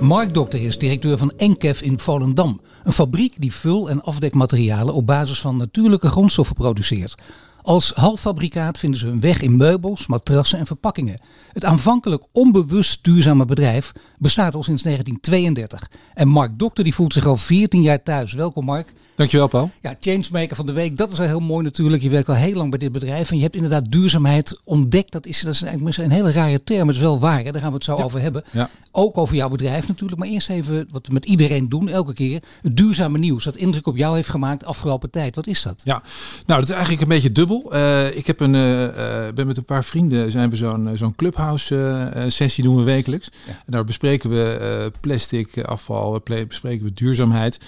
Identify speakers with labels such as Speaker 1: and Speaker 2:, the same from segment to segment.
Speaker 1: Mark Dokter is directeur van Enkef in Volendam. Een fabriek die vul- en afdekmaterialen op basis van natuurlijke grondstoffen produceert. Als halffabrikaat vinden ze hun weg in meubels, matrassen en verpakkingen. Het aanvankelijk onbewust duurzame bedrijf bestaat al sinds 1932. En Mark Dokter die voelt zich al 14 jaar thuis. Welkom Mark.
Speaker 2: Dankjewel Paul.
Speaker 1: Ja, changemaker van de week, dat is wel heel mooi natuurlijk. Je werkt al heel lang bij dit bedrijf en je hebt inderdaad duurzaamheid ontdekt. Dat is, dat is eigenlijk een hele rare term, het is wel waar. Hè? Daar gaan we het zo over hebben.
Speaker 2: Ja.
Speaker 1: Ook over jouw bedrijf natuurlijk. Maar eerst even wat we met iedereen doen, elke keer. Het duurzame nieuws, dat indruk op jou heeft gemaakt afgelopen tijd. Wat is dat?
Speaker 2: Ja, nou dat is eigenlijk een beetje dubbel. Uh, ik heb een, uh, ben met een paar vrienden, zijn we zo'n zo'n clubhouse uh, sessie doen we wekelijks. Ja. En daar bespreken we plastic afval, bespreken we duurzaamheid.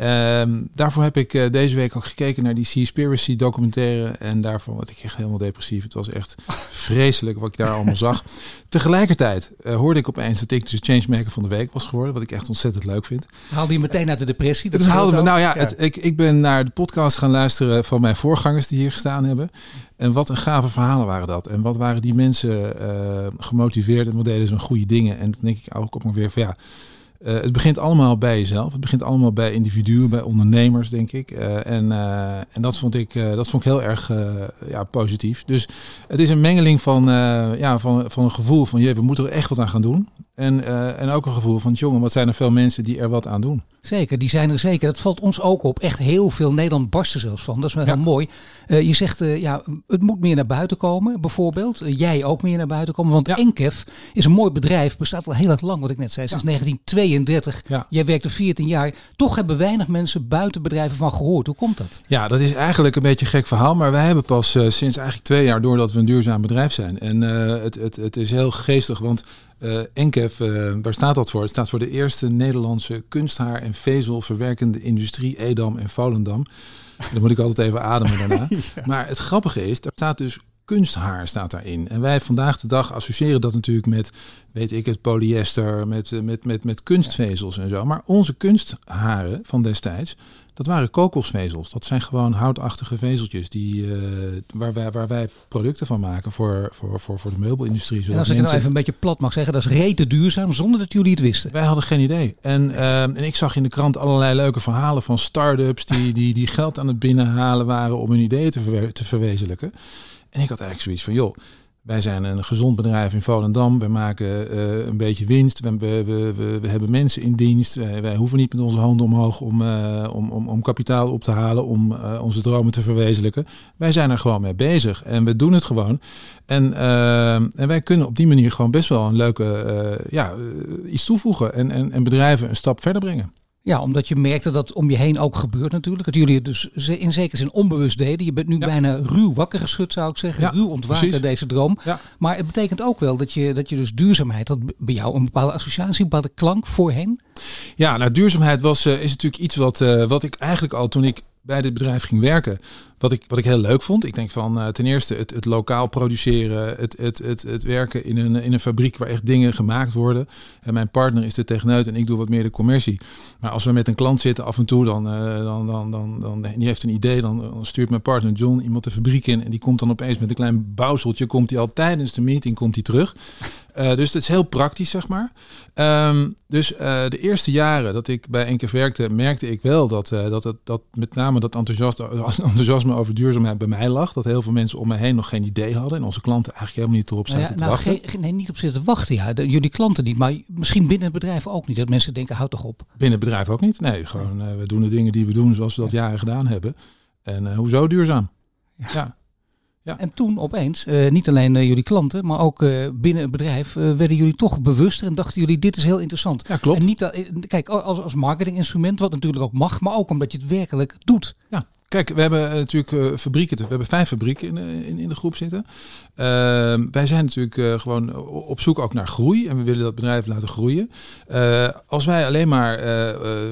Speaker 2: Um, daarvoor heb ik uh, deze week ook gekeken naar die Seaspiracy documentaire. En daarvan word ik echt helemaal depressief. Het was echt vreselijk wat ik daar allemaal zag. Tegelijkertijd uh, hoorde ik opeens dat ik dus changemaker van de week was geworden. Wat ik echt ontzettend leuk vind.
Speaker 1: Haalde je meteen uit de depressie?
Speaker 2: Dat, dat haalde me, nou ja, ja. Het, ik, ik ben naar de podcast gaan luisteren van mijn voorgangers die hier gestaan hebben. En wat een gave verhalen waren dat. En wat waren die mensen uh, gemotiveerd en wat deden ze goede dingen. En dan denk ik ook op maar weer van ja... Uh, het begint allemaal bij jezelf. Het begint allemaal bij individuen, bij ondernemers, denk ik. Uh, en, uh, en dat vond ik, dat vond ik heel erg ja, positief. Dus het is een mengeling van, ja, van, van een gevoel van, je, we moeten er echt wat aan gaan doen. En, en ook een gevoel van, jongen, wat zijn er veel mensen die er wat aan doen.
Speaker 1: Zeker, die zijn er zeker. Dat valt ons ook op. Echt heel veel. Nederland barst er zelfs van. Dat is wel ja. heel mooi. Uh, je zegt, uh, ja, het moet meer naar buiten komen, bijvoorbeeld. Jij ook meer naar buiten komen. Want ja. Enkef is een mooi bedrijf. Bestaat al heel erg lang, wat ik net zei. Sinds ja. 1932. Ja. Jij werkt er 14 jaar. Toch hebben weinig mensen buiten bedrijven van gehoord. Hoe komt dat?
Speaker 2: Ja, dat is eigenlijk een beetje een gek verhaal. Maar wij hebben pas sinds eigenlijk twee jaar door dat we een duurzaam bedrijf zijn. En het, het, het is heel geestig, want uh, Enkef, uh, waar staat dat voor? Het staat voor de eerste Nederlandse kunsthaar- en vezelverwerkende industrie Edam en Volendam. Dan moet ik altijd even ademen daarna. ja. Maar het grappige is, daar staat dus kunsthaar staat daarin. En wij vandaag de dag associëren dat natuurlijk met, weet ik het, polyester, met, met, met, met kunstvezels en zo. Maar onze kunstharen van destijds, dat waren kokosvezels. Dat zijn gewoon houtachtige vezeltjes die, uh, waar, wij, waar wij producten van maken voor, voor, voor, voor de meubelindustrie.
Speaker 1: En als ik nou even een beetje plat mag zeggen, dat is rete duurzaam zonder dat jullie het wisten.
Speaker 2: Wij hadden geen idee. En, uh, en ik zag in de krant allerlei leuke verhalen van start-ups die, die, die geld aan het binnenhalen waren om hun ideeën te, verwe te verwezenlijken. En ik had eigenlijk zoiets van, joh, wij zijn een gezond bedrijf in Volendam. We maken uh, een beetje winst. We, we, we, hebben mensen in dienst. Wij, hoeven niet met onze handen omhoog om, uh, om, om, om kapitaal op te halen, om uh, onze dromen te verwezenlijken. Wij zijn er gewoon mee bezig en we doen het gewoon. En, en wij kunnen op die manier gewoon best wel een leuke ja, iets toevoegen en, en, en bedrijven een stap verder brengen.
Speaker 1: Ja, omdat je merkte dat om je heen ook gebeurt natuurlijk. Dat jullie het dus in zekere zin onbewust deden. Je bent nu ja. bijna ruw wakker geschud, zou ik zeggen. Ja, ruw ontwaakt uit deze droom. Ja. Maar het betekent ook wel dat je, dat je dus duurzaamheid, dat bij jou een bepaalde associatie, een bepaalde klank voorheen.
Speaker 2: Ja, nou duurzaamheid was, uh, is natuurlijk iets wat, uh, wat ik eigenlijk al toen ik bij dit bedrijf ging werken, wat ik, wat ik heel leuk vond. Ik denk van uh, ten eerste het, het lokaal produceren, het, het, het, het werken in een, in een fabriek waar echt dingen gemaakt worden. En mijn partner is de techneut en ik doe wat meer de commercie. Maar als we met een klant zitten af en toe, dan, uh, dan, dan, dan, dan, die heeft een idee, dan, dan stuurt mijn partner John iemand de fabriek in en die komt dan opeens met een klein bouwseltje, komt hij al tijdens de meeting, komt hij terug. Uh, dus het is heel praktisch, zeg maar. Um, dus uh, de eerste jaren dat ik bij Enke werkte, merkte ik wel dat, uh, dat, dat met name dat enthousiasme, enthousiasme over duurzaamheid bij mij lag. Dat heel veel mensen om me heen nog geen idee hadden. En onze klanten eigenlijk helemaal niet erop zaten nou ja, te
Speaker 1: nou,
Speaker 2: wachten.
Speaker 1: Geen, nee, niet op zitten wachten. Ja. De, jullie klanten niet, maar misschien binnen het bedrijf ook niet. Dat mensen denken, houd toch op.
Speaker 2: Binnen het bedrijf ook niet. Nee, gewoon we doen de dingen die we doen zoals we dat jaren gedaan hebben. En hoezo duurzaam?
Speaker 1: ja. ja. Ja. En toen opeens, uh, niet alleen uh, jullie klanten, maar ook uh, binnen het bedrijf, werden jullie toch bewuster en dachten jullie, dit is heel interessant.
Speaker 2: Ja, klopt.
Speaker 1: En niet, kijk, als, als marketinginstrument, wat natuurlijk ook mag, maar ook omdat je het werkelijk doet.
Speaker 2: Ja, kijk, we hebben natuurlijk uh, fabrieken. We hebben vijf fabrieken in, in, in de groep zitten. Ehm, wij zijn natuurlijk gewoon op zoek ook naar groei. En we willen dat bedrijf laten groeien. als wij alleen maar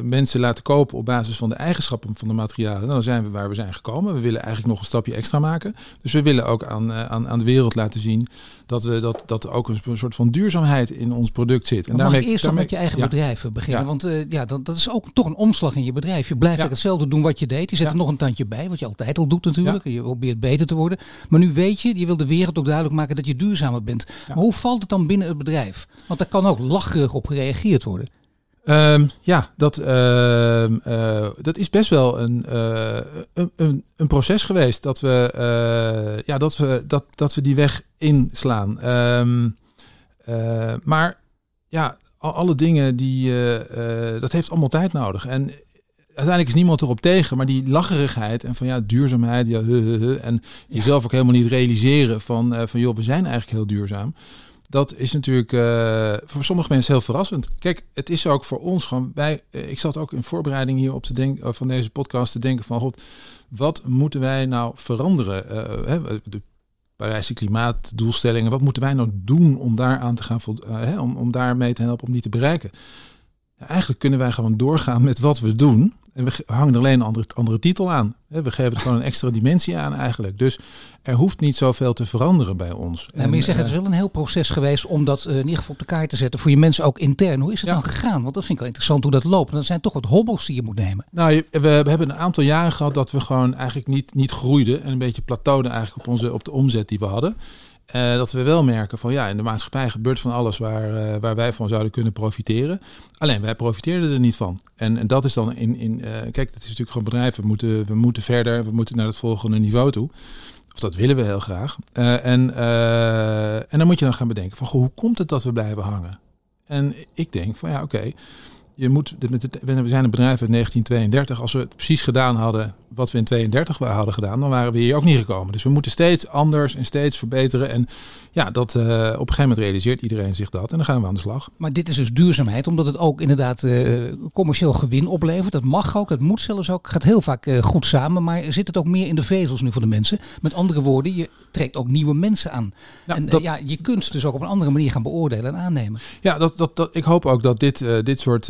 Speaker 2: mensen laten kopen op basis van de eigenschappen van de materialen. Dan zijn we waar we zijn gekomen. We willen eigenlijk nog een stapje extra maken. Dus we willen ook aan, aan, aan de wereld laten zien dat we dat, dat ook een soort van duurzaamheid in ons product zit.
Speaker 1: En daarmee, mag eerst daarmee, met je eigen bedrijf beginnen? Want ja, dat, dat is ook toch een omslag in je bedrijf. Je blijft hetzelfde doen wat je deed. Je zet er nog een tandje bij, wat je altijd al doet natuurlijk. Je probeert beter te worden. Maar nu weet je, je wil de wereld ook duidelijk maken dat je duurzamer bent. Maar hoe valt het dan binnen het bedrijf? Want daar kan ook lacherig op gereageerd worden.
Speaker 2: Um, ja, dat, uh, uh, dat is best wel een, uh, een, een, een, proces geweest dat we, ja, dat, we, dat, dat we die weg inslaan. Um, maar ja, alle dingen die, dat heeft allemaal tijd nodig. En uiteindelijk is niemand erop tegen, maar die lacherigheid en van ja, duurzaamheid, ja, en jezelf ook helemaal niet realiseren van, van joh, we zijn eigenlijk heel duurzaam. Dat is natuurlijk uh, voor sommige mensen heel verrassend. Kijk, het is ook voor ons gewoon, wij, uh, ik zat ook in voorbereiding hier op te denken, van deze podcast te denken van god, wat moeten wij nou veranderen? De Parijse klimaatdoelstellingen, wat moeten wij nou doen om daaraan te gaan, hè, om, om daarmee te helpen om die te bereiken? Eigenlijk kunnen wij gewoon doorgaan met wat we doen. En we hangen er alleen een andere, andere titel aan. We geven er gewoon een extra dimensie aan eigenlijk. Dus er hoeft niet zoveel te veranderen bij ons.
Speaker 1: maar je zegt, het is wel een heel proces geweest om dat uh, in ieder geval op de kaart te zetten. Voor je mensen ook intern. Hoe is het dan gegaan? Want dat vind ik wel interessant hoe dat loopt. Dat zijn toch wat hobbels die je moet nemen.
Speaker 2: Nou, we, we hebben een aantal jaren gehad dat we gewoon eigenlijk niet, niet groeiden. En een beetje plateauden eigenlijk op, onze, op de omzet die we hadden. Uh, dat we wel merken van ja, in de maatschappij gebeurt van alles waar, uh, waar wij van zouden kunnen profiteren. Alleen wij profiteerden er niet van. En, en dat is dan in, in uh, kijk, dat is natuurlijk gewoon bedrijven. We moeten, we moeten verder, we moeten naar het volgende niveau toe. Of dat willen we heel graag. en, en dan moet je dan gaan bedenken van goh, hoe komt het dat we blijven hangen? En ik denk van ja, oké je moet, we zijn een bedrijf uit 1932. Als we het precies gedaan hadden wat we in 32 hadden gedaan, dan waren we hier ook niet gekomen. Dus we moeten steeds anders en steeds verbeteren. En ja, dat, uh, op een gegeven moment realiseert iedereen zich dat. En dan gaan we aan de slag.
Speaker 1: Maar dit is dus duurzaamheid, omdat het ook inderdaad uh, commercieel gewin oplevert. Dat mag ook, dat moet zelfs ook. Gaat heel vaak uh, goed samen. Maar zit het ook meer in de vezels nu voor de mensen? Met andere woorden, je trekt ook nieuwe mensen aan. Nou, en dat, ja, je kunt dus ook op een andere manier gaan beoordelen en aannemen.
Speaker 2: Ja, dat, dat, dat, ik hoop ook dat dit, dit soort,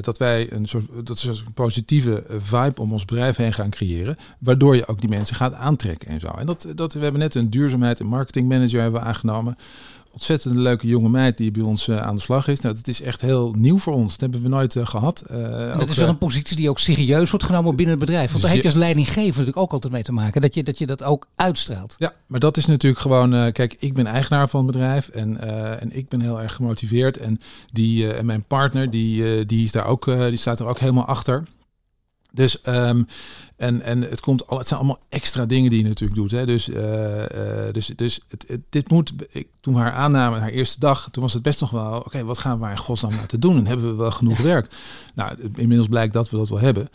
Speaker 2: dat wij een soort, dat is positieve vibe om ons bedrijf heen gaan creëren. Waardoor je ook die mensen gaat aantrekken en zo. En dat, dat, we hebben net een duurzaamheid en marketingmanager hebben aangenomen. Ontzettend leuke jonge meid die bij ons uh, aan de slag is. Nou, dat is echt heel nieuw voor ons. Dat hebben we nooit uh, gehad.
Speaker 1: Uh, dat is wel een positie die ook serieus wordt genomen binnen het bedrijf. Want daar heb je als leidinggever natuurlijk ook altijd mee te maken. Dat je dat, je dat ook uitstraalt.
Speaker 2: Ja, maar dat is natuurlijk gewoon... kijk, ik ben eigenaar van het bedrijf. En, en ik ben heel erg gemotiveerd. En, die, en mijn partner, die, die, is daar ook, die staat er ook helemaal achter. Dus, um, en, en het, komt al, het zijn allemaal extra dingen die je natuurlijk doet. Hè. Dus, uh, uh, dus, dus het, dit moet, ik, toen haar aannamen, haar eerste dag, toen was het best nog wel, oké, wat gaan we maar in godsnaam laten doen? En hebben we wel genoeg werk? Nou, inmiddels blijkt dat we dat wel hebben.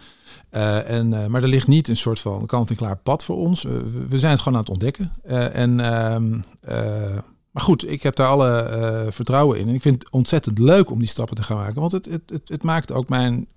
Speaker 2: Uh, en, maar er ligt niet een soort van kant-en-klaar pad voor ons. we zijn het gewoon aan het ontdekken. en, ehm, maar goed, ik heb daar alle vertrouwen in. En ik vind het ontzettend leuk om die stappen te gaan maken. Want het, het, het, het maakt ook mijn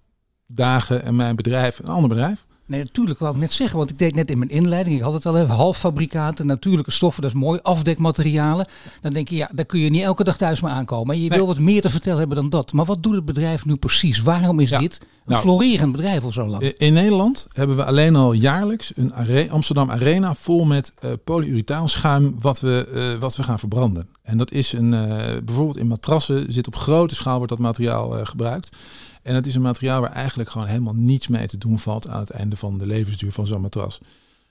Speaker 2: dagen en mijn bedrijf een ander bedrijf.
Speaker 1: Nee, natuurlijk wou ik net zeggen, want ik deed net in mijn inleiding, ik had het al even, halffabrikaten, natuurlijke stoffen, dat is mooi, afdekmaterialen. Dan denk je, ja, daar kun je niet elke dag thuis mee aankomen. je wil wat meer te vertellen hebben dan dat. Maar wat doet het bedrijf nu precies? Waarom is dit een nou, florerend bedrijf al zo lang?
Speaker 2: In Nederland hebben we alleen al jaarlijks een Amsterdam Arena vol met uh, polyurethaanschuim wat we, uh, wat we gaan verbranden. En dat is een, uh, bijvoorbeeld in matrassen zit op grote schaal wordt dat materiaal gebruikt. En het is een materiaal waar eigenlijk gewoon helemaal niets mee te doen valt aan het einde van de levensduur van zo'n matras.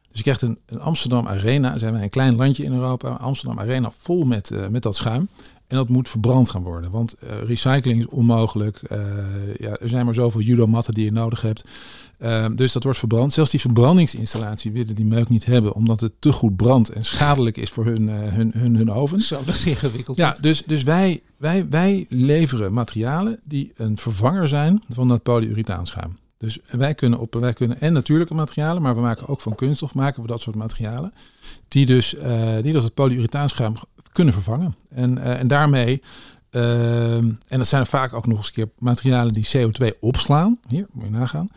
Speaker 2: Dus je krijgt een, een Amsterdam Arena, zijn wij een klein landje in Europa, Amsterdam Arena vol met, uh, met dat schuim. En dat moet verbrand gaan worden, want uh, recycling is onmogelijk. Uh, ja, er zijn maar zoveel judomatten die je nodig hebt. Ehm, dus dat wordt verbrand. Zelfs die verbrandingsinstallatie willen die meuk niet hebben, omdat het te goed brandt en schadelijk is voor hun, uh, hun, hun, hun ovens.
Speaker 1: Zo, dat is ingewikkeld.
Speaker 2: Ja, dus, dus wij, wij, wij leveren materialen die een vervanger zijn van dat polyurethaanschuim. Dus wij kunnen, op, wij kunnen en natuurlijke materialen, maar we maken ook van kunststof maken we dat soort materialen. Die dus uh, die dat het polyurethaanschuim kunnen vervangen. En, uh, en daarmee uh, en dat zijn vaak ook nog eens keer materialen die CO2 opslaan. Hier, moet je nagaan.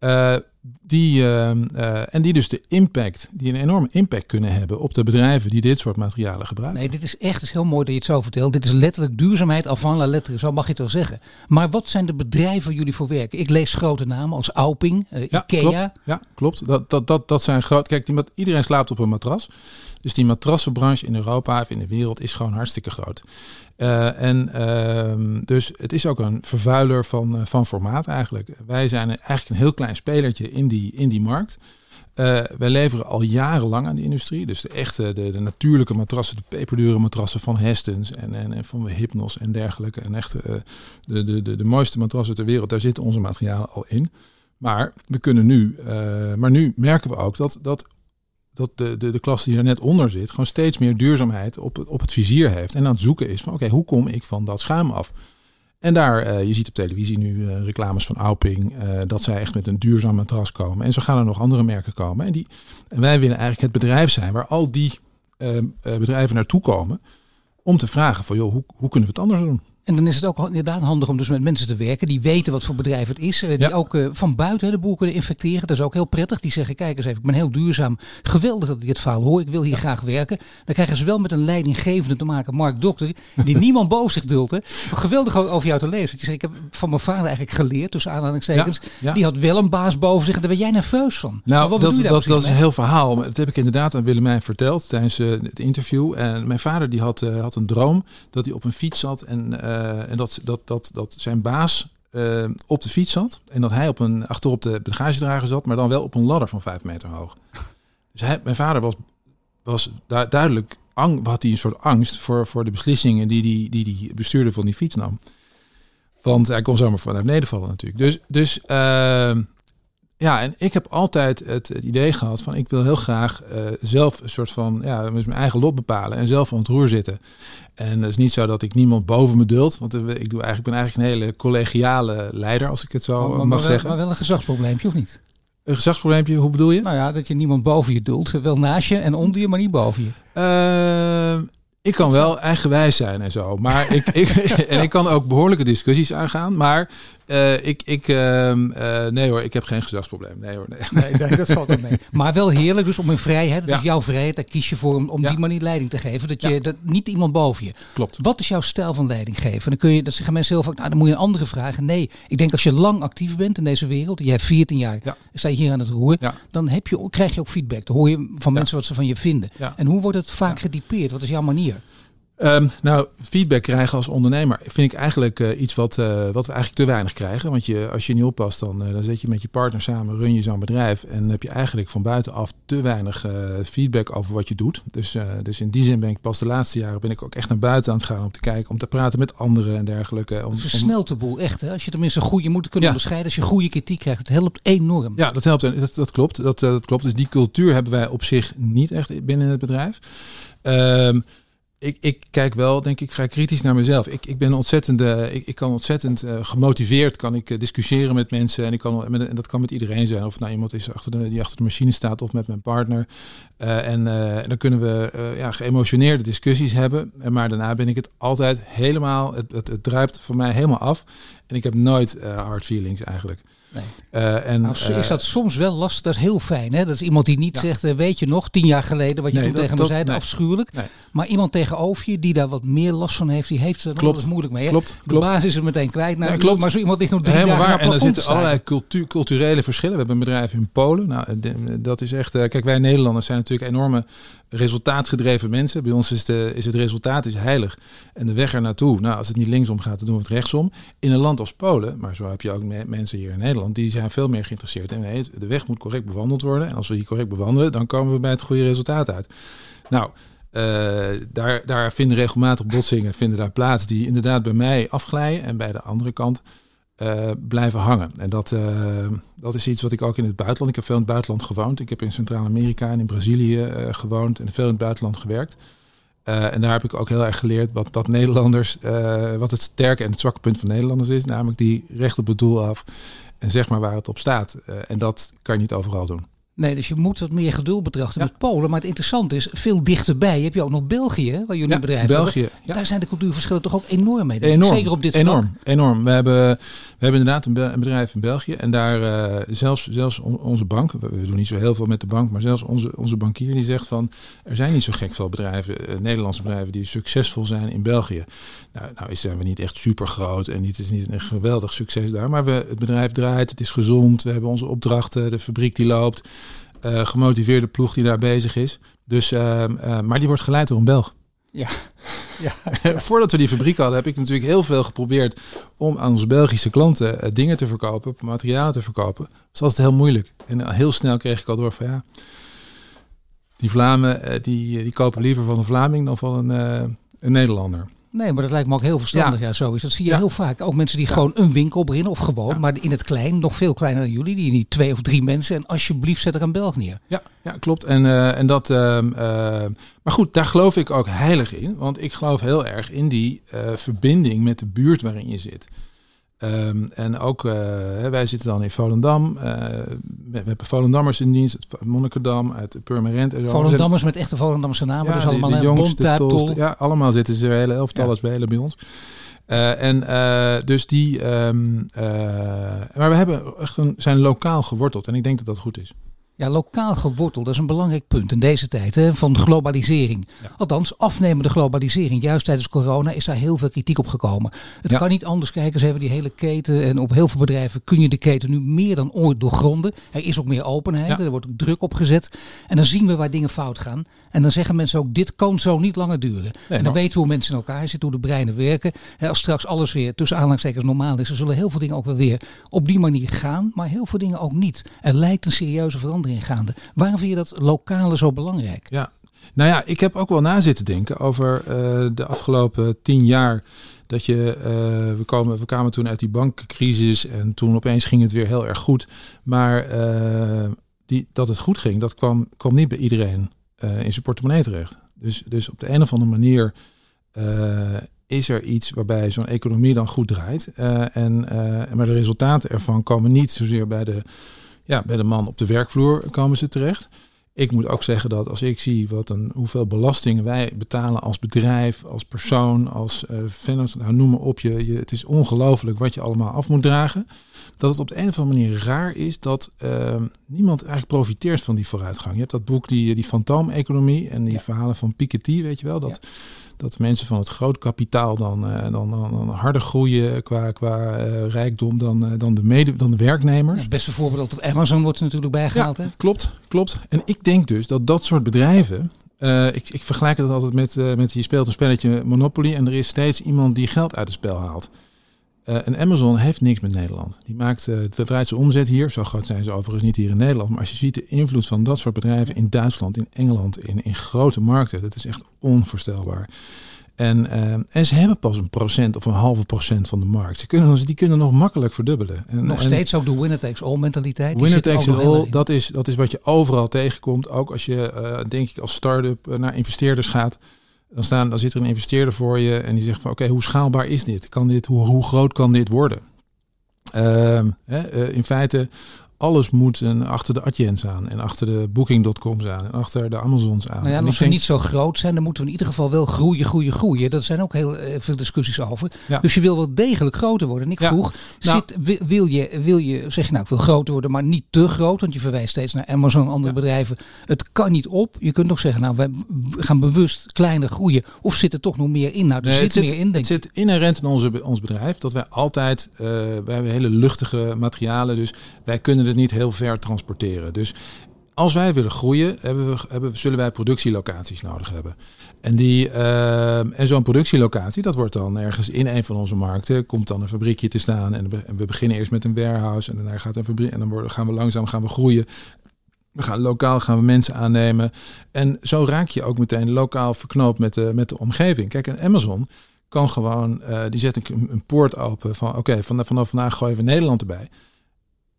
Speaker 2: Uh, die, uh, uh, en die dus de impact, die een enorme impact kunnen hebben op de bedrijven die dit soort materialen gebruiken.
Speaker 1: Nee, dit is echt is heel mooi dat je het zo vertelt. Dit is letterlijk duurzaamheid avant la lettre, zo mag je het wel zeggen. Maar wat zijn de bedrijven jullie voor werken? Ik lees grote namen als Auping, ja, Ikea.
Speaker 2: Klopt. Ja, klopt. Dat, dat, dat, dat zijn groot. Kijk, die, iedereen slaapt op een matras. Dus die matrassenbranche in Europa of in de wereld is gewoon hartstikke groot. Uh, en uh, dus het is ook een vervuiler van, uh, van formaat eigenlijk. Wij zijn eigenlijk een heel klein spelertje in die, in die markt. Uh, wij leveren al jarenlang aan die industrie. Dus de echte, de, de natuurlijke matrassen, de peperdure matrassen van Hestens en, en, en van Hypnos en dergelijke. En echt de, de, de, de mooiste matrassen ter wereld, daar zitten onze materialen al in. Maar we kunnen nu, maar nu merken we ook dat, dat dat de, de, de klas die er net onder zit, gewoon steeds meer duurzaamheid op, op het vizier heeft. En aan het zoeken is van oké, hoe kom ik van dat schuim af? En daar, uh, je ziet op televisie nu uh, reclames van Auping, uh, dat zij echt met een duurzaam matras komen. En zo gaan er nog andere merken komen. En, die, en wij willen eigenlijk het bedrijf zijn waar al die bedrijven naartoe komen om te vragen van joh, hoe, hoe kunnen we het anders doen?
Speaker 1: En dan is het ook inderdaad handig om dus met mensen te werken die weten wat voor bedrijf het is. Die ook uh, van buiten de boel kunnen infecteren. Dat is ook heel prettig. Die zeggen, kijk eens even, ik ben heel duurzaam. Geweldig dat ik dit verhaal hoor. Ik wil hier graag werken. Dan krijgen ze wel met een leidinggevende te maken, Mark Dokter, die niemand boven zich duldt. Hè. Geweldig over jou te lezen. Je zegt, ik heb van mijn vader eigenlijk geleerd, tussen aanhalingstekens. Die had wel een baas boven zich. Daar ben jij nerveus van.
Speaker 2: Nou, dat, dat, dat is een heel verhaal. Maar dat heb ik inderdaad aan Willemijn verteld tijdens uh, het interview. En mijn vader die had, uh, had een droom dat hij op een fiets zat en, en dat, dat, dat, dat zijn baas uh, op de fiets zat. En dat hij op een, achterop de bagagedrager zat, maar dan wel op een ladder van vijf meter hoog. Dus hij, mijn vader was, was du duidelijk, ang, had hij een soort angst voor, voor de beslissingen die die, die die bestuurder van die fiets nam. Want hij kon zomaar vanuit beneden vallen natuurlijk. Dus, dus uh, ja, en ik heb altijd het, het, idee gehad van ik wil heel graag uh, zelf een soort van ja, mijn eigen lot bepalen en zelf aan het roer zitten. En het is niet zo dat ik niemand boven me duld, want ik doe eigenlijk, ben eigenlijk een hele collegiale leider, als ik het zo
Speaker 1: maar,
Speaker 2: mag
Speaker 1: maar,
Speaker 2: zeggen.
Speaker 1: Maar wel een gezagsprobleempje of niet?
Speaker 2: Een gezagsprobleempje, hoe bedoel je?
Speaker 1: Nou ja, dat je niemand boven je duldt, wel naast je en onder je, maar niet boven je.
Speaker 2: Uh, ik kan wel eigenwijs zijn en zo. Maar ik, ik, en ik kan ook behoorlijke discussies aangaan. Maar uh, ik, ik uh, uh, nee hoor, ik heb geen gezagsprobleem. Nee hoor, nee.
Speaker 1: nee, nee dat valt er mee. Maar wel heerlijk dus om in vrijheid, dat ja. is jouw vrijheid, daar kies je voor om, om ja. die manier leiding te geven. Dat je ja. dat niet iemand boven je.
Speaker 2: Klopt.
Speaker 1: Wat is jouw stijl van leiding geven? Dan kun je, dat zeggen mensen heel vaak, nou dan moet je een andere vragen. Nee, ik denk als je lang actief bent in deze wereld, hebt 14 jaar, sta je hier aan het roer, dan heb je, krijg je ook feedback. Dan hoor je van mensen wat ze van je vinden. En hoe wordt het vaak getypeerd? Wat is jouw manier?
Speaker 2: Um, nou, feedback krijgen als ondernemer vind ik eigenlijk uh, iets wat, uh, wat we eigenlijk te weinig krijgen. Want je, als je niet oppast, dan, uh, dan zit je met je partner samen, run je zo'n bedrijf. En heb je eigenlijk van buitenaf te weinig feedback over wat je doet. Dus, dus in die zin ben ik pas de laatste jaren ben ik ook echt naar buiten aan het gaan om te kijken, om te praten met anderen en dergelijke. Om,
Speaker 1: Versnelt de boel echt, hè? Als je tenminste goed, je moet kunnen ja. onderscheiden. Als je goede kritiek krijgt, het helpt enorm.
Speaker 2: Ja, dat helpt. Dat, dat klopt. Dat, dat klopt. Dus die cultuur hebben wij op zich niet echt binnen het bedrijf. Um, ik, ik, kijk wel, denk ik, vrij kritisch naar mezelf. Ik, ik ben ontzettend, uh, ik, kan ontzettend uh, gemotiveerd, kan ik uh, discussiëren met mensen en ik kan, en dat kan met iedereen zijn. Of nou iemand is achter de, die achter de machine staat of met mijn partner. en dan kunnen we ja, geëmotioneerde discussies hebben. Maar daarna ben ik het altijd helemaal, het, het, het druipt voor mij helemaal af. En ik heb nooit hard feelings eigenlijk.
Speaker 1: Nee. Uh, en, nou, is dat soms wel lastig? Dat is heel fijn. Hè? Dat is iemand die niet ja. zegt, uh, weet je nog, tien jaar geleden wat je nee, toen dat, tegen me zei, nee. afschuwelijk. Maar iemand tegenover je die daar wat meer last van heeft, die heeft er klopt. moeilijk mee. Hè?
Speaker 2: Klopt,
Speaker 1: de klopt. basis is er meteen kwijt. Nou,
Speaker 2: klopt.
Speaker 1: Maar zo iemand ligt nog drie
Speaker 2: Helemaal
Speaker 1: jaar
Speaker 2: waar. En er zitten allerlei cultuur, culturele verschillen. We hebben een bedrijf in Polen. Nou, dat is echt. Kijk, wij Nederlanders zijn natuurlijk enorme resultaatgedreven mensen. Bij ons is, de, is het resultaat is heilig. En de weg er naartoe, nou, als het niet linksom gaat, dan doen we het rechtsom. In een land als Polen, maar zo heb je ook me mensen hier in Nederland, die zijn veel meer geïnteresseerd. En weet, de weg moet correct bewandeld worden. En als we die correct bewandelen, dan komen we bij het goede resultaat uit. Nou, uh, daar, daar vinden regelmatig botsingen vinden daar plaats die inderdaad bij mij afglijden. En bij de andere kant uh, blijven hangen. En dat, uh, dat is iets wat ik ook in het buitenland. Ik heb veel in het buitenland gewoond. Ik heb in Centraal-Amerika en in Brazilië uh, gewoond en veel in het buitenland gewerkt. en daar heb ik ook heel erg geleerd wat dat Nederlanders, wat het sterke en het zwakke punt van Nederlanders is. Namelijk die recht op het doel af en zeg maar waar het op staat. en dat kan je niet overal doen.
Speaker 1: Nee, dus je moet wat meer geduld betrachten met Polen. Maar het interessante is, veel dichterbij heb je ook nog België, waar jullie
Speaker 2: Ja,
Speaker 1: bedrijven
Speaker 2: België,
Speaker 1: hebben.
Speaker 2: ja.
Speaker 1: Daar zijn de cultuurverschillen toch ook enorm mee.
Speaker 2: Enorm.
Speaker 1: Zeker op dit
Speaker 2: enorm,
Speaker 1: vlak.
Speaker 2: Enorm. We hebben, we hebben inderdaad een, be- een bedrijf in België. En daar eh, zelfs, zelfs on- onze bank, we, doen niet zo heel veel met de bank, maar zelfs onze, onze bankier die zegt van er zijn niet zo gek veel bedrijven, eh, Nederlandse bedrijven, die succesvol zijn in België. Nou, nou is- zijn we niet echt super groot en het is niet een geweldig succes daar. Maar we, het bedrijf draait, het is gezond, we hebben onze opdrachten, de fabriek die loopt, eh, gemotiveerde ploeg die daar bezig is. Dus, ehm, eh, maar die wordt geleid door een Belg.
Speaker 1: Ja. ja.
Speaker 2: Voordat we die fabriek hadden, heb ik natuurlijk heel veel geprobeerd om aan onze Belgische klanten eh, dingen te verkopen, materialen te verkopen. Dat was altijd heel moeilijk. En heel snel kreeg ik al door van ja, die Vlamingen eh, die, die kopen liever van een Vlaming dan van een, een Nederlander.
Speaker 1: Nee, maar dat lijkt me ook heel verstandig. Ja,
Speaker 2: Ja.
Speaker 1: zo is. Dat zie je
Speaker 2: Ja.
Speaker 1: heel vaak. Ook mensen die gewoon een winkel beginnen of gewoon, maar in het klein, nog veel kleiner dan jullie. Die niet twee of drie mensen. En alsjeblieft zet er een Belg neer.
Speaker 2: Ja, ja klopt. En, eh, en dat, ehm, eh, maar goed, daar geloof ik ook heilig in. Want ik geloof heel erg in die eh, verbinding met de buurt waarin je zit. Ehm, en ook, eh, wij zitten dan in Volendam. eh, we, hebben Volendammers in dienst, uit Monnikendam, uit Purmerend. en.
Speaker 1: Volendammers met echte Volendamse namen.
Speaker 2: Ja,
Speaker 1: dus
Speaker 2: de-
Speaker 1: allemaal
Speaker 2: de
Speaker 1: Bonta,
Speaker 2: tolste.
Speaker 1: Tol.
Speaker 2: Ja, allemaal zitten ze, hele elftallen spelen bij ons. Eh, en dus die, ehm, eh, maar we hebben echt een, zijn lokaal geworteld en ik denk dat dat goed is.
Speaker 1: Ja, lokaal geworteld, dat is een belangrijk punt in deze tijd hè, van globalisering.
Speaker 2: Ja.
Speaker 1: Althans, afnemende globalisering. Juist tijdens corona is daar heel veel kritiek op gekomen. Het
Speaker 2: Ja.
Speaker 1: kan niet anders kijken, ze hebben die hele keten. En op heel veel bedrijven kun je de keten nu meer dan ooit doorgronden. Er is ook meer openheid,
Speaker 2: Ja.
Speaker 1: er wordt ook druk op gezet. En dan zien we waar dingen fout gaan. En dan zeggen mensen ook, dit kan zo niet langer duren. en dan
Speaker 2: maar-
Speaker 1: weten we hoe mensen in elkaar zitten, hoe de breinen werken. Als straks alles weer tussen aanhalingstekens normaal is, dan zullen heel veel dingen ook wel weer op die manier gaan. Maar heel veel dingen ook niet. Er lijkt een serieuze verandering gaande. Waarom vind je dat lokale zo belangrijk?
Speaker 2: Ja, nou ja, ik heb ook wel na zitten denken over eh, de afgelopen tien jaar. Dat je, eh, we, komen, we kwamen toen uit die bankencrisis en toen opeens ging het weer heel erg goed. Maar eh, die, dat het goed ging, dat kwam, kwam niet bij iedereen eh, in zijn portemonnee terecht. Dus, dus op de een of andere manier eh, is er iets waarbij zo'n economie dan goed draait. Eh, en, maar de resultaten ervan komen niet zozeer bij de, ja, bij de man op de werkvloer komen ze terecht. Ik moet ook zeggen dat als ik zie wat een, hoeveel belastingen wij betalen als bedrijf, als persoon, als uh, vennoot, nou noem maar op, je, je, het is ongelooflijk wat je allemaal af moet dragen. Dat het op de een of andere manier raar is dat uh, niemand eigenlijk profiteert van die vooruitgang. Je hebt dat boek, die, die fantoomeconomie en die ja. verhalen van Piketty, weet je wel, dat, ja. dat mensen van het groot kapitaal dan, uh, dan, dan, dan, harder groeien qua, qua uh, rijkdom dan, dan, de mede, dan de werknemers.
Speaker 1: Ja, het beste voorbeeld dat Amazon wordt er natuurlijk bijgehaald. Hè?
Speaker 2: klopt, klopt. En ik denk dus dat dat soort bedrijven. Uh, ik, ik, vergelijk het altijd met, uh, met je speelt een spelletje Monopoly en er is steeds iemand die geld uit het spel haalt. Uh, en Amazon heeft niks met Nederland. Die maakt, uh, de draait zijn omzet hier. Zo groot zijn ze overigens niet hier in Nederland. Maar als je ziet de invloed van dat soort bedrijven in Duitsland, in Engeland, in, in grote markten. Dat is echt onvoorstelbaar. En, uh, en ze hebben pas een procent of een halve procent van de markt. Ze kunnen, die kunnen nog makkelijk verdubbelen. En,
Speaker 1: nog steeds ook de winner takes all mentaliteit.
Speaker 2: Winner takes all, dat is, dat is wat je overal tegenkomt. Ook als je, denk ik, als start-up naar investeerders gaat. Dan, staan, dan zit er een investeerder voor je en die zegt van oké, hoe schaalbaar is dit? Kan dit hoe, hoe groot kan dit worden? Uh, uh, in feite, alles moet een, achter de Adjens aan en achter de Booking.coms aan en achter de Amazons aan.
Speaker 1: Nou ja, en als we denk... niet zo groot zijn, dan moeten we in ieder geval wel groeien, groeien, groeien. Daar zijn ook heel uh, veel discussies over. Ja. Dus je wil wel degelijk groter worden. En ik
Speaker 2: ja.
Speaker 1: vroeg, nou, zit, wil, je, wil je, zeg je nou, ik wil groter worden, maar niet te groot, want je verwijst steeds naar Amazon en andere ja. bedrijven. Het kan niet op. Je kunt ook zeggen, nou, wij gaan bewust kleiner groeien. Of zit er toch nog meer in? Nou, er
Speaker 2: nee,
Speaker 1: zit,
Speaker 2: zit
Speaker 1: meer in, denk
Speaker 2: Het zit inherent in onze, ons bedrijf dat wij altijd, uh, wij hebben hele luchtige materialen, dus wij kunnen het niet heel ver transporteren. Dus als wij willen groeien, hebben we, hebben, zullen wij productielocaties nodig hebben. En, die, uh, en zo'n productielocatie, dat wordt dan ergens in een van onze markten, komt dan een fabriekje te staan. En we beginnen eerst met een warehouse en daarna gaat een fabriek. En dan gaan we langzaam gaan we groeien. We gaan lokaal gaan we mensen aannemen. En zo raak je ook meteen lokaal verknoopt met de, met de omgeving. Kijk, en Amazon kan gewoon, uh, die zet een, een poort open van oké, okay, vanaf, vanaf vandaag gooien we Nederland erbij.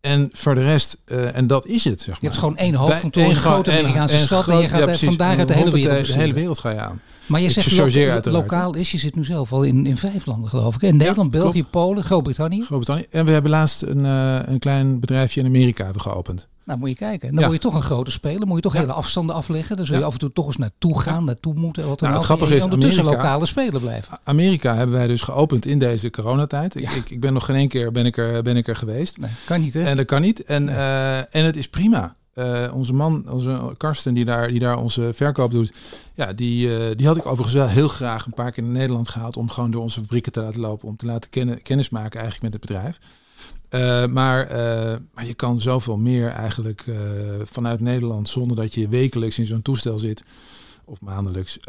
Speaker 2: En voor de rest, uh, en dat is het. Zeg maar.
Speaker 1: Je hebt gewoon één hoofdkantoor in een grote Amerikaanse stad. En je gaat ja, vandaag uit de hele wereld.
Speaker 2: De hele wereld ga je aan.
Speaker 1: Maar je zegt lo lokaal is, je zit nu zelf al in, in vijf landen geloof ik. In Nederland, ja, België. Polen, Groot-Brittannië.
Speaker 2: Groot-Brittannië. En we hebben laatst een, uh, een klein bedrijfje in Amerika geopend.
Speaker 1: Nou, moet je kijken. Dan word je toch een grote speler. Moet je toch hele afstanden afleggen. Dan zul je af en toe toch eens naartoe gaan, naartoe moeten. Wat
Speaker 2: nou, het grappige is,
Speaker 1: ondertussen lokale speler blijven.
Speaker 2: Amerika hebben wij dus geopend in deze coronatijd. Ik, ik, ik ben nog geen één keer ben ik er, ben ik er geweest.
Speaker 1: Nee, kan niet hè?
Speaker 2: En dat kan niet. En, uh, en het is prima. Uh, onze man, onze Karsten, die daar, die daar onze verkoop doet, ja, die, uh, die had ik overigens wel heel graag een paar keer in Nederland gehaald om gewoon door onze fabrieken te laten lopen, om te laten kennen, kennis maken eigenlijk met het bedrijf. Uh, maar, maar je kan zoveel meer eigenlijk vanuit Nederland zonder dat je wekelijks in zo'n toestel zit of maandelijks.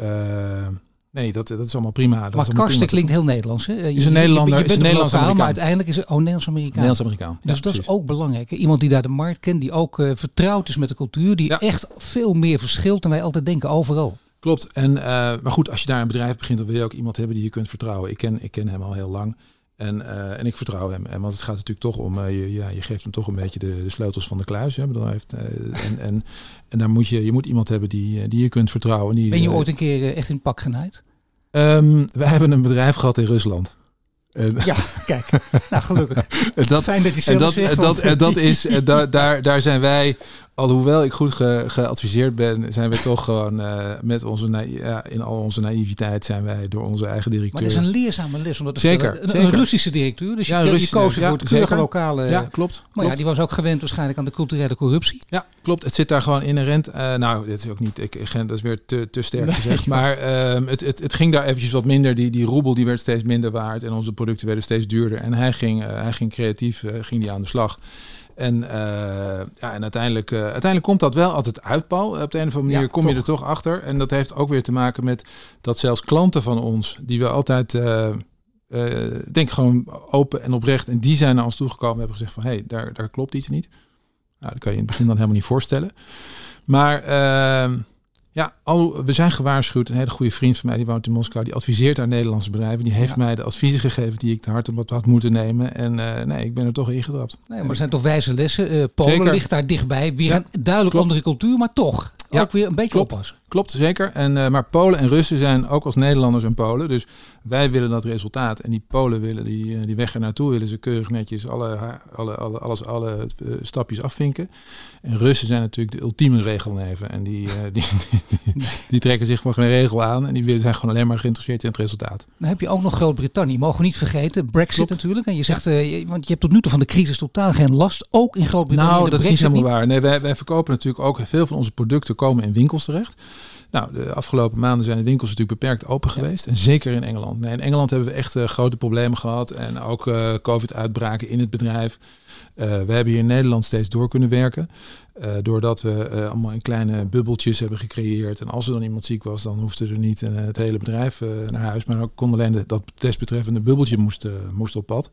Speaker 2: Nee, dat, dat is allemaal prima. Dat
Speaker 1: maar Karsten klinkt heel Nederlands. Hè?
Speaker 2: Je, is een Nederlander, je, je, je is een Nederlands.
Speaker 1: Maar uiteindelijk is het oh, Nederlands-Amerikaan.
Speaker 2: Nederlands-Amerikaan.
Speaker 1: Dus
Speaker 2: ja,
Speaker 1: dat is ook belangrijk. Iemand die daar de markt kent, die ook vertrouwd is met de cultuur, die ja. echt veel meer verschilt dan wij altijd denken overal.
Speaker 2: Klopt. En, maar goed, als je daar een bedrijf begint, dan wil je ook iemand hebben die je kunt vertrouwen. Ik ken, ik ken hem al heel lang. En, uh, en ik vertrouw hem. En want het gaat natuurlijk toch om, uh, je, ja, je geeft hem toch een beetje de, de sleutels van de kluis. Hè? Bedoel, heeft, uh, en, en, en daar moet je, je moet iemand hebben die, die je kunt vertrouwen. Die,
Speaker 1: ben je ooit een keer echt in pak genaaid?
Speaker 2: Um, we hebben een bedrijf gehad in Rusland.
Speaker 1: En, ja, kijk. Nou, gelukkig. dat, Fijn dat je zelf
Speaker 2: en dat,
Speaker 1: zegt.
Speaker 2: En dat, en dat is, en da, daar, daar zijn wij, alhoewel ik goed ge, geadviseerd ben, zijn we toch gewoon uh, met onze, ja, in al onze naïviteit zijn wij door onze eigen directeur.
Speaker 1: Maar het is een leerzame les om dat te
Speaker 2: zeker,
Speaker 1: Een,
Speaker 2: zeker.
Speaker 1: een Russische directeur, dus je, ja, je koos ja, voor het keurige lokale.
Speaker 2: Ja, klopt.
Speaker 1: Maar ja, die was ook gewend waarschijnlijk aan de culturele corruptie.
Speaker 2: Ja, klopt. Het zit daar gewoon inherent. Uh, nou, dit is ook niet, ik, ik, dat is weer te, te sterk nee, gezegd. Maar uh, het, het, het ging daar eventjes wat minder. Die, die roebel die werd steeds minder waard en onze producten werden steeds duurder. En hij ging, uh, hij ging creatief ging die aan de slag. En, uh, ja, en uiteindelijk, uh, uiteindelijk komt dat wel altijd uit, Paul. Op de een of andere manier ja, kom toch. je er toch achter. En dat heeft ook weer te maken met dat zelfs klanten van ons, die we altijd, uh, denk gewoon open en oprecht, en die zijn naar ons toegekomen, hebben gezegd van, hé, hey, daar, daar klopt iets niet. Nou, dat kan je in het begin dan helemaal niet voorstellen. Maar ehm, ja, al, we zijn gewaarschuwd. Een hele goede vriend van mij, die woont in Moskou, die adviseert aan Nederlandse bedrijven. Die heeft ja. mij de adviezen gegeven die ik te hard op had moeten nemen. En uh, nee, ik ben er toch ingetrapt.
Speaker 1: Nee, maar er zijn toch wijze lessen. Uh, Polen Zeker. ligt daar dichtbij. Weer ja, een duidelijk klopt. andere cultuur, maar toch ja, ook weer een beetje
Speaker 2: klopt.
Speaker 1: oppassen.
Speaker 2: Klopt, zeker. En, uh, maar Polen en Russen zijn ook als Nederlanders en Polen. Dus wij willen dat resultaat. En die Polen willen die, uh, die weg er naartoe, willen ze keurig netjes alle, alle, alle, alles, alle uh, stapjes afvinken. En Russen zijn natuurlijk de ultieme regelneven. En die, die, die, die, die, trekken zich van geen regel aan. En die willen, zijn gewoon alleen maar geïnteresseerd in het resultaat.
Speaker 1: Dan heb je ook nog Groot-Brittannië. Mogen we niet vergeten. Brexit Klopt. natuurlijk. En je zegt, want je hebt tot nu toe van de crisis totaal geen last. Ook in Groot-Brittannië.
Speaker 2: Nou, dat is niet helemaal waar. Nee, wij, wij verkopen natuurlijk ook veel van onze producten komen in winkels terecht. Nou, de afgelopen maanden zijn de winkels natuurlijk beperkt open ja. geweest. En zeker in Engeland. Nee, in Engeland hebben we echt uh, grote problemen gehad. En ook uh, COVID-uitbraken in het bedrijf. Uh, we hebben hier in Nederland steeds door kunnen werken. Uh, doordat we uh, allemaal in kleine bubbeltjes hebben gecreëerd. En als er dan iemand ziek was, dan hoefde er niet het hele bedrijf naar huis. Maar ook kon alleen de, dat desbetreffende bubbeltje moest, moest op pad.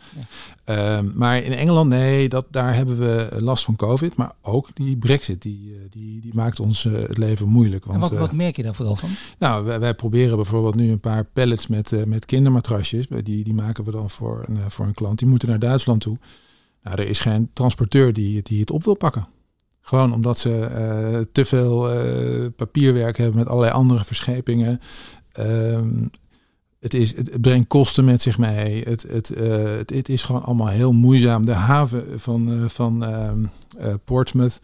Speaker 2: Ja. maar in Engeland, nee, dat, daar hebben we last van COVID. Maar ook die brexit, die, die, die maakt ons het leven moeilijk. Want,
Speaker 1: wat, wat merk je daar vooral van?
Speaker 2: Nou, wij, wij, proberen bijvoorbeeld nu een paar pallets met, met kindermatrasjes. Die, die maken we dan voor een, voor een klant. Die moeten naar Duitsland toe. Nou, er is geen transporteur die, die het op wil pakken. Gewoon omdat ze uh, te veel uh, papierwerk hebben met allerlei andere verschepingen. Um, het, is, het brengt kosten met zich mee. Het, het, uh, het, is gewoon allemaal heel moeizaam. De haven van, van Portsmouth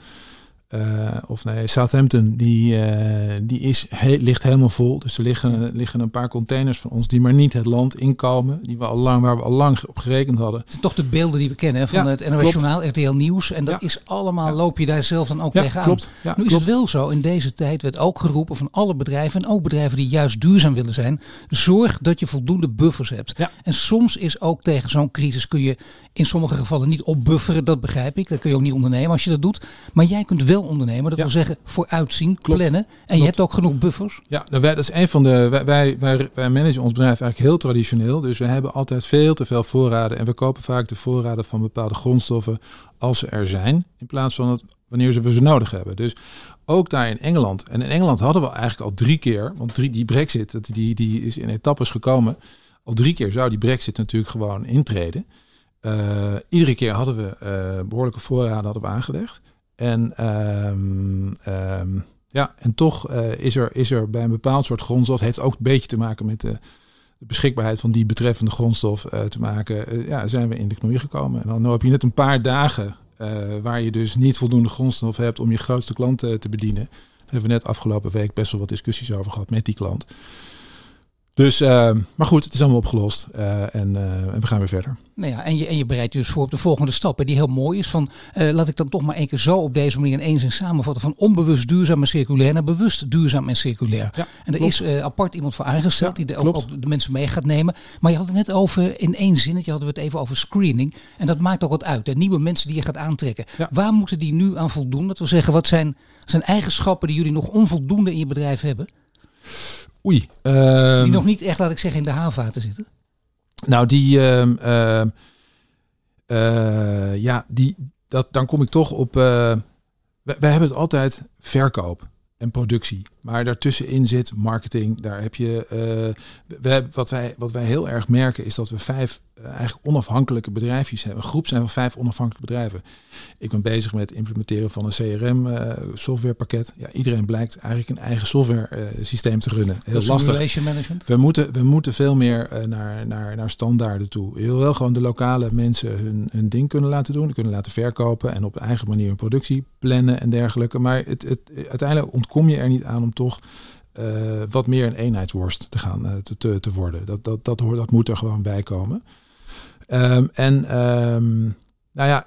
Speaker 2: uh, of nee, Southampton, die, uh, die is, he, ligt helemaal vol. Dus er liggen, liggen een paar containers van ons die maar niet het land inkomen. Die we al lang, waar we al lang op gerekend hadden.
Speaker 1: Het zijn toch de beelden die we kennen hè, van ja, het NOS Journaal, RTL Nieuws. En dat ja. is allemaal, ja. loop je daar zelf dan ook tegenaan.
Speaker 2: Klopt.
Speaker 1: nu
Speaker 2: klopt.
Speaker 1: is het wel zo, in deze tijd werd ook geroepen van alle bedrijven, en ook bedrijven die juist duurzaam willen zijn, zorg dat je voldoende buffers hebt. En soms is ook tegen zo'n crisis kun je in sommige gevallen niet opbufferen, dat begrijp ik. Dat kun je ook niet ondernemen als je dat doet. Maar jij kunt wel ondernemen. Dat ja. wil zeggen vooruitzien, Klopt. plannen. En Klopt. je hebt ook genoeg buffers.
Speaker 2: Ja, nou wij, dat is een van de. Wij, wij, wij, wij managen ons bedrijf eigenlijk heel traditioneel. Dus we hebben altijd veel te veel voorraden. En we kopen vaak de voorraden van bepaalde grondstoffen als ze er zijn. In plaats van het, wanneer ze we ze nodig hebben. Dus ook daar in Engeland. En in Engeland hadden we eigenlijk al drie keer. Want drie, die brexit, die, die is in etappes gekomen. Al drie keer zou die brexit natuurlijk gewoon intreden. Uh, iedere keer hadden we uh, behoorlijke voorraden hadden we aangelegd. En, um, um, ja, en toch uh, is, er, is er bij een bepaald soort grondstof, heeft ook een beetje te maken met de, beschikbaarheid van die betreffende grondstof te maken, ja, zijn we in de knoei gekomen. En dan heb je net een paar dagen waar je dus niet voldoende grondstof hebt om je grootste klant te bedienen. Daar hebben we net afgelopen week best wel wat discussies over gehad met die klant. Dus, uh, maar goed, het is allemaal opgelost uh, en, uh, en, we gaan weer verder.
Speaker 1: Nou ja, en, je, en je bereidt je dus voor op de volgende stap, die heel mooi is. Van, laat ik dan toch maar één keer zo op deze manier in één zin samenvatten. Van onbewust duurzaam en circulair naar bewust duurzaam en circulair. Ja, en er is apart iemand voor aangesteld die de, ook, de mensen mee gaat nemen. Maar je had het net over, in één zinnetje hadden we het even over screening. En dat maakt ook wat uit. De nieuwe mensen die je gaat aantrekken. Ja. Waar moeten die nu aan voldoen? Dat we zeggen, wat zijn, zijn eigenschappen die jullie nog onvoldoende in je bedrijf hebben?
Speaker 2: Oei.
Speaker 1: Uh, die nog niet echt, laat ik zeggen, in de haarvaten zitten?
Speaker 2: Nou, die... Uh, ja, die, dat, dan kom ik toch op... wij, wij hebben het altijd verkoop en productie. Maar daartussenin zit marketing. Daar heb je. Uh, we, wat, wij, wat wij heel erg merken is dat we vijf eigenlijk onafhankelijke bedrijfjes hebben. Een groep zijn van vijf onafhankelijke bedrijven. Ik ben bezig met het implementeren van een CRM uh, eh, softwarepakket. Ja, iedereen blijkt eigenlijk een eigen software systeem te runnen. Heel lastig.
Speaker 1: Management?
Speaker 2: We moeten, we moeten veel meer naar, naar, naar standaarden toe. Je wil wel gewoon de lokale mensen hun, hun ding kunnen laten doen, kunnen laten verkopen en op eigen manier een productie plannen en dergelijke. Maar het, het, uiteindelijk ontkom je er niet aan om toch uh, wat meer een eenheidsworst te gaan uh, te, te, te, worden. Dat, dat, dat, hoort, dat moet er gewoon bij komen. Um, en um, nou ja,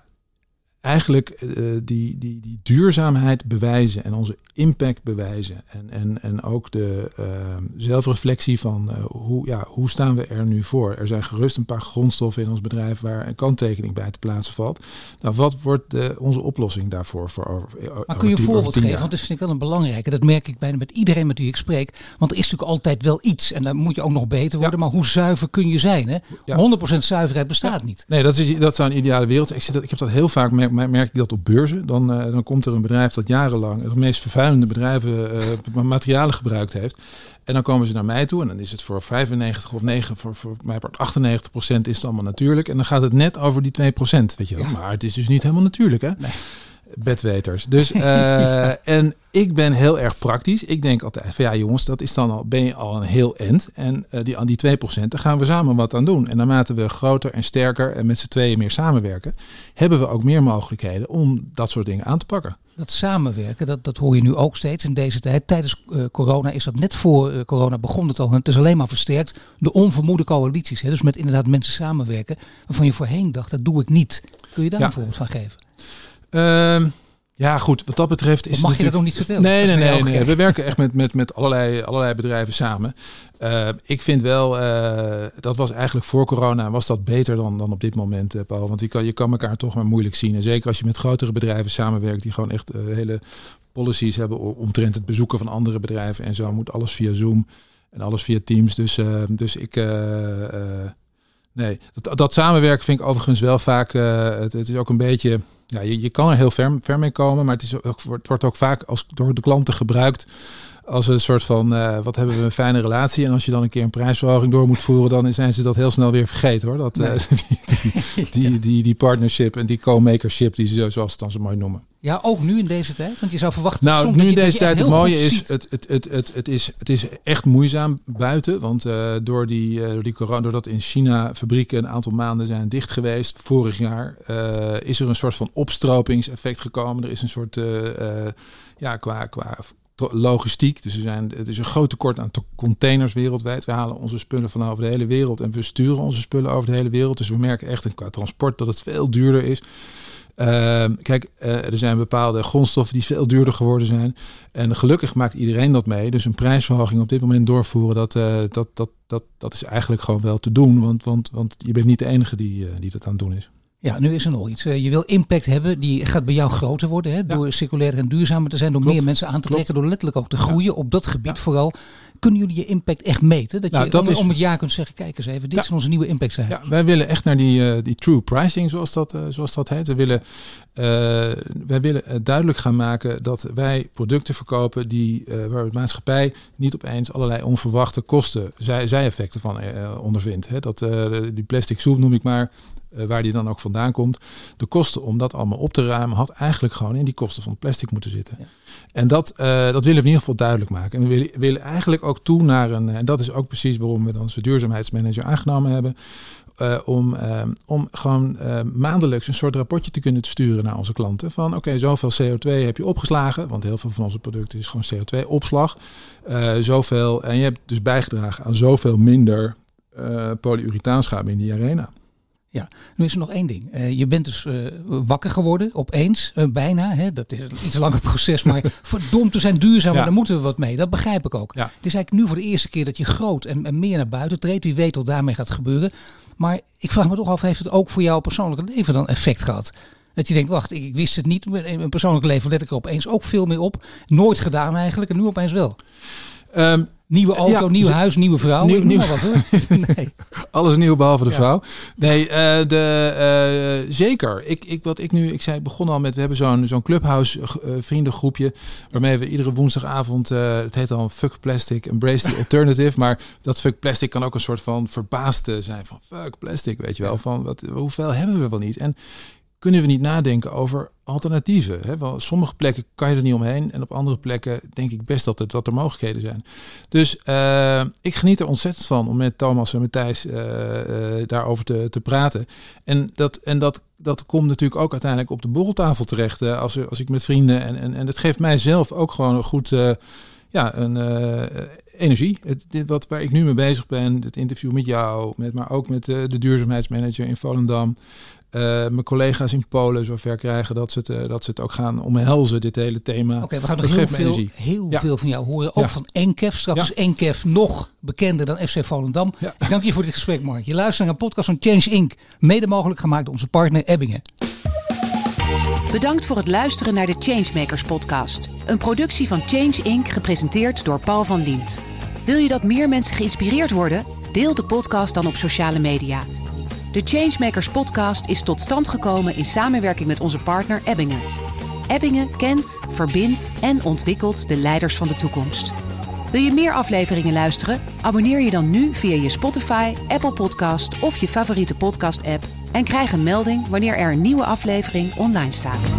Speaker 2: eigenlijk uh, die, die, die duurzaamheid bewijzen en onze impact bewijzen. En, en, en ook de uh, zelfreflectie van uh, hoe, ja, hoe staan we er nu voor? Er zijn gerust een paar grondstoffen in ons bedrijf waar een kanttekening bij te plaatsen valt. Nou, wat wordt de, onze oplossing daarvoor? Voor over,
Speaker 1: maar kun je een voorbeeld geven? Want dat vind ik wel een belangrijke. Dat merk ik bijna met iedereen met wie ik spreek. Want er is natuurlijk altijd wel iets. En dan moet je ook nog beter worden. Ja. Maar hoe zuiver kun je zijn? Hè? Ja. 100% zuiverheid bestaat
Speaker 2: ja.
Speaker 1: niet.
Speaker 2: Nee, dat, is, dat zou een ideale wereld ik, dat, ik heb dat heel vaak, merk, merk ik dat op beurzen. Dan, uh, dan komt er een bedrijf dat jarenlang het meest vervuilende bedrijven uh, materialen gebruikt heeft. En dan komen ze naar mij toe en dan is het voor 95 of 9, voor, voor mij part 98 procent is het allemaal natuurlijk. En dan gaat het net over die 2 procent, weet je wel. Ja. Maar het is dus niet helemaal natuurlijk, hè? Nee bedweters. Dus, uh, en ik ben heel erg praktisch. Ik denk altijd van ja jongens, dat is dan al, ben je al een heel end. En uh, die, aan die 2% daar gaan we samen wat aan doen. En naarmate we groter en sterker en met z'n tweeën meer samenwerken, hebben we ook meer mogelijkheden om dat soort dingen aan te pakken.
Speaker 1: Dat samenwerken, dat, dat hoor je nu ook steeds in deze tijd. Tijdens uh, corona is dat net voor corona begon het al. Het is alleen maar versterkt. De onvermoede coalities. Hè, dus met inderdaad mensen samenwerken. Waarvan je voorheen dacht, dat doe ik niet. Kun je daar ja. een voorbeeld van geven?
Speaker 2: Uh, ja, goed. Wat dat betreft is.
Speaker 1: Of mag je dat nog niet vertellen?
Speaker 2: Nee, nee, nee. nee. We werken echt met, met, met allerlei, allerlei bedrijven samen. Uh, ik vind wel, uh, dat was eigenlijk voor corona, was dat beter dan, dan op dit moment, uh, Paul. Want je kan, je kan elkaar toch maar moeilijk zien. En zeker als je met grotere bedrijven samenwerkt, die gewoon echt hele policies hebben omtrent het bezoeken van andere bedrijven en zo. Moet alles via Zoom en alles via Teams. Dus, dus ik Nee, dat, dat samenwerken vind ik overigens wel vaak. Het, het, is ook een beetje. Ja, je, je kan er heel ver, ver mee komen, maar het, is het wordt ook vaak als door de klanten gebruikt als een soort van, uh, wat hebben we een fijne relatie. En als je dan een keer een prijsverhoging door moet voeren, dan zijn ze dat heel snel weer vergeten hoor. Dat, uh, die, die, die, die, partnership en die co-makership, die ze zoals het dan zo mooi noemen.
Speaker 1: Ja, ook nu in deze tijd? Want je zou verwachten...
Speaker 2: Nou, nu in deze tijd, het mooie is het, het, het, het, het, is, het is echt moeizaam buiten. Want uh, door, die, door die corona, doordat in China fabrieken een aantal maanden zijn dicht geweest, vorig jaar, is er een soort van opstropingseffect gekomen. Er is een soort, ja, qua, qua logistiek. Dus er zijn, het is een groot tekort aan containers wereldwijd. We halen onze spullen van over de hele wereld en we sturen onze spullen over de hele wereld. Dus we merken echt qua transport dat het veel duurder is. Uh, kijk, uh, er zijn bepaalde grondstoffen die veel duurder geworden zijn. En gelukkig maakt iedereen dat mee. Dus een prijsverhoging op dit moment doorvoeren, dat, uh, dat, dat, dat, dat is eigenlijk gewoon wel te doen. Want, want, want je bent niet de enige die, die dat aan het doen is.
Speaker 1: Ja, nu is er nog iets. Je wil impact hebben, die gaat bij jou groter worden. Hè? Door circulair en duurzamer te zijn, door Klopt. meer mensen aan te trekken, door letterlijk ook te groeien ja. op dat gebied ja. vooral. Kunnen jullie je impact echt meten? Dat je nou, dat om, is... om, het jaar kunt zeggen, kijk eens even, dit zijn onze nieuwe impact zijn.
Speaker 2: Ja, wij willen echt naar die, uh, die true pricing, zoals dat, uh, zoals dat heet. We willen, uh, wij willen duidelijk gaan maken dat wij producten verkopen die, waar de maatschappij niet opeens allerlei onverwachte kosten, zij, zij-effecten van ondervindt. Hè? Dat, die plastic soep noem ik maar, waar die dan ook vandaan komt. De kosten om dat allemaal op te ruimen had eigenlijk gewoon in die kosten van het plastic moeten zitten. Ja. En dat, uh, dat willen we in ieder geval duidelijk maken. En we willen, willen eigenlijk ook toe naar een, en dat is ook precies waarom we dan onze duurzaamheidsmanager aangenomen hebben, uh, om, uh, om gewoon uh, maandelijks een soort rapportje te kunnen sturen naar onze klanten. Van oké, okay, zoveel CO2 heb je opgeslagen, want heel veel van onze producten is gewoon CO2-opslag. zoveel, en je hebt dus bijgedragen aan zoveel minder polyurethaanschade in die arena.
Speaker 1: Ja, nu is er nog één ding. Uh, je bent dus uh, wakker geworden, opeens, uh, bijna. Hè? Dat is een iets langer proces, maar verdomd, we zijn duurzaam, ja. daar moeten we wat mee. Dat begrijp ik ook. Ja. Het is eigenlijk nu voor de eerste keer dat je groot en, en, meer naar buiten treedt. Wie weet wat daarmee gaat gebeuren. Maar ik vraag me toch af, heeft het ook voor jouw persoonlijke leven dan effect gehad? Dat je denkt, wacht, ik, ik wist het niet. In mijn persoonlijke leven let ik er opeens ook veel meer op. Nooit gedaan eigenlijk, en nu opeens wel. Um, Nieuwe auto, ja, nieuw huis, nieuwe vrouw. Nieuw, nieuw, wat, hoor.
Speaker 2: nee. Alles nieuw behalve de ja. vrouw. Nee, uh, de, uh, zeker. Ik, ik, wat ik nu, ik zei, begon al met, we hebben zo'n zo'n clubhouse uh, vriendengroepje, waarmee we iedere woensdagavond, het heet dan Fuck Plastic, Embrace the Alternative, maar dat Fuck Plastic kan ook een soort van verbaasde zijn van Fuck Plastic, weet je wel, van wat, hoeveel hebben we wel niet? En kunnen we niet nadenken over alternatieven. Hè? Wel, sommige plekken kan je er niet omheen en op andere plekken denk ik best dat er, dat er mogelijkheden zijn. Dus uh, ik geniet er ontzettend van om met Thomas en Matthijs uh, uh, daarover te, te praten. En, dat, en dat, dat komt natuurlijk ook uiteindelijk op de borreltafel terecht als, als ik met vrienden en, en, en het geeft mij zelf ook gewoon een goed ja, een energie. Het, dit, wat waar ik nu mee bezig ben, het interview met jou, met, maar ook met de duurzaamheidsmanager in Volendam. Uh, mijn collega's in Polen zover krijgen dat ze het, uh, dat ze het ook gaan omhelzen, dit hele thema.
Speaker 1: Oké, okay, we gaan nog heel, veel, heel ja. veel van jou horen. Ook ja. van Enkef. Straks ja. is Enkef nog bekender dan FC Volendam. Ik dank je voor dit gesprek, Mark. Je luistert naar een podcast van Change Inc. Mede mogelijk gemaakt door onze partner Ebbingen.
Speaker 3: Bedankt voor het luisteren naar de Changemakers podcast. Een productie van Change Inc. gepresenteerd door Paul van Liemt. Wil je dat meer mensen geïnspireerd worden? Deel de podcast dan op sociale media. De Changemakers podcast is tot stand gekomen in samenwerking met onze partner Ebbingen. Ebbingen kent, verbindt en ontwikkelt de leiders van de toekomst. Wil je meer afleveringen luisteren? Abonneer je dan nu via je Spotify, Apple Podcast of je favoriete podcast-app en krijg een melding wanneer er een nieuwe aflevering online staat.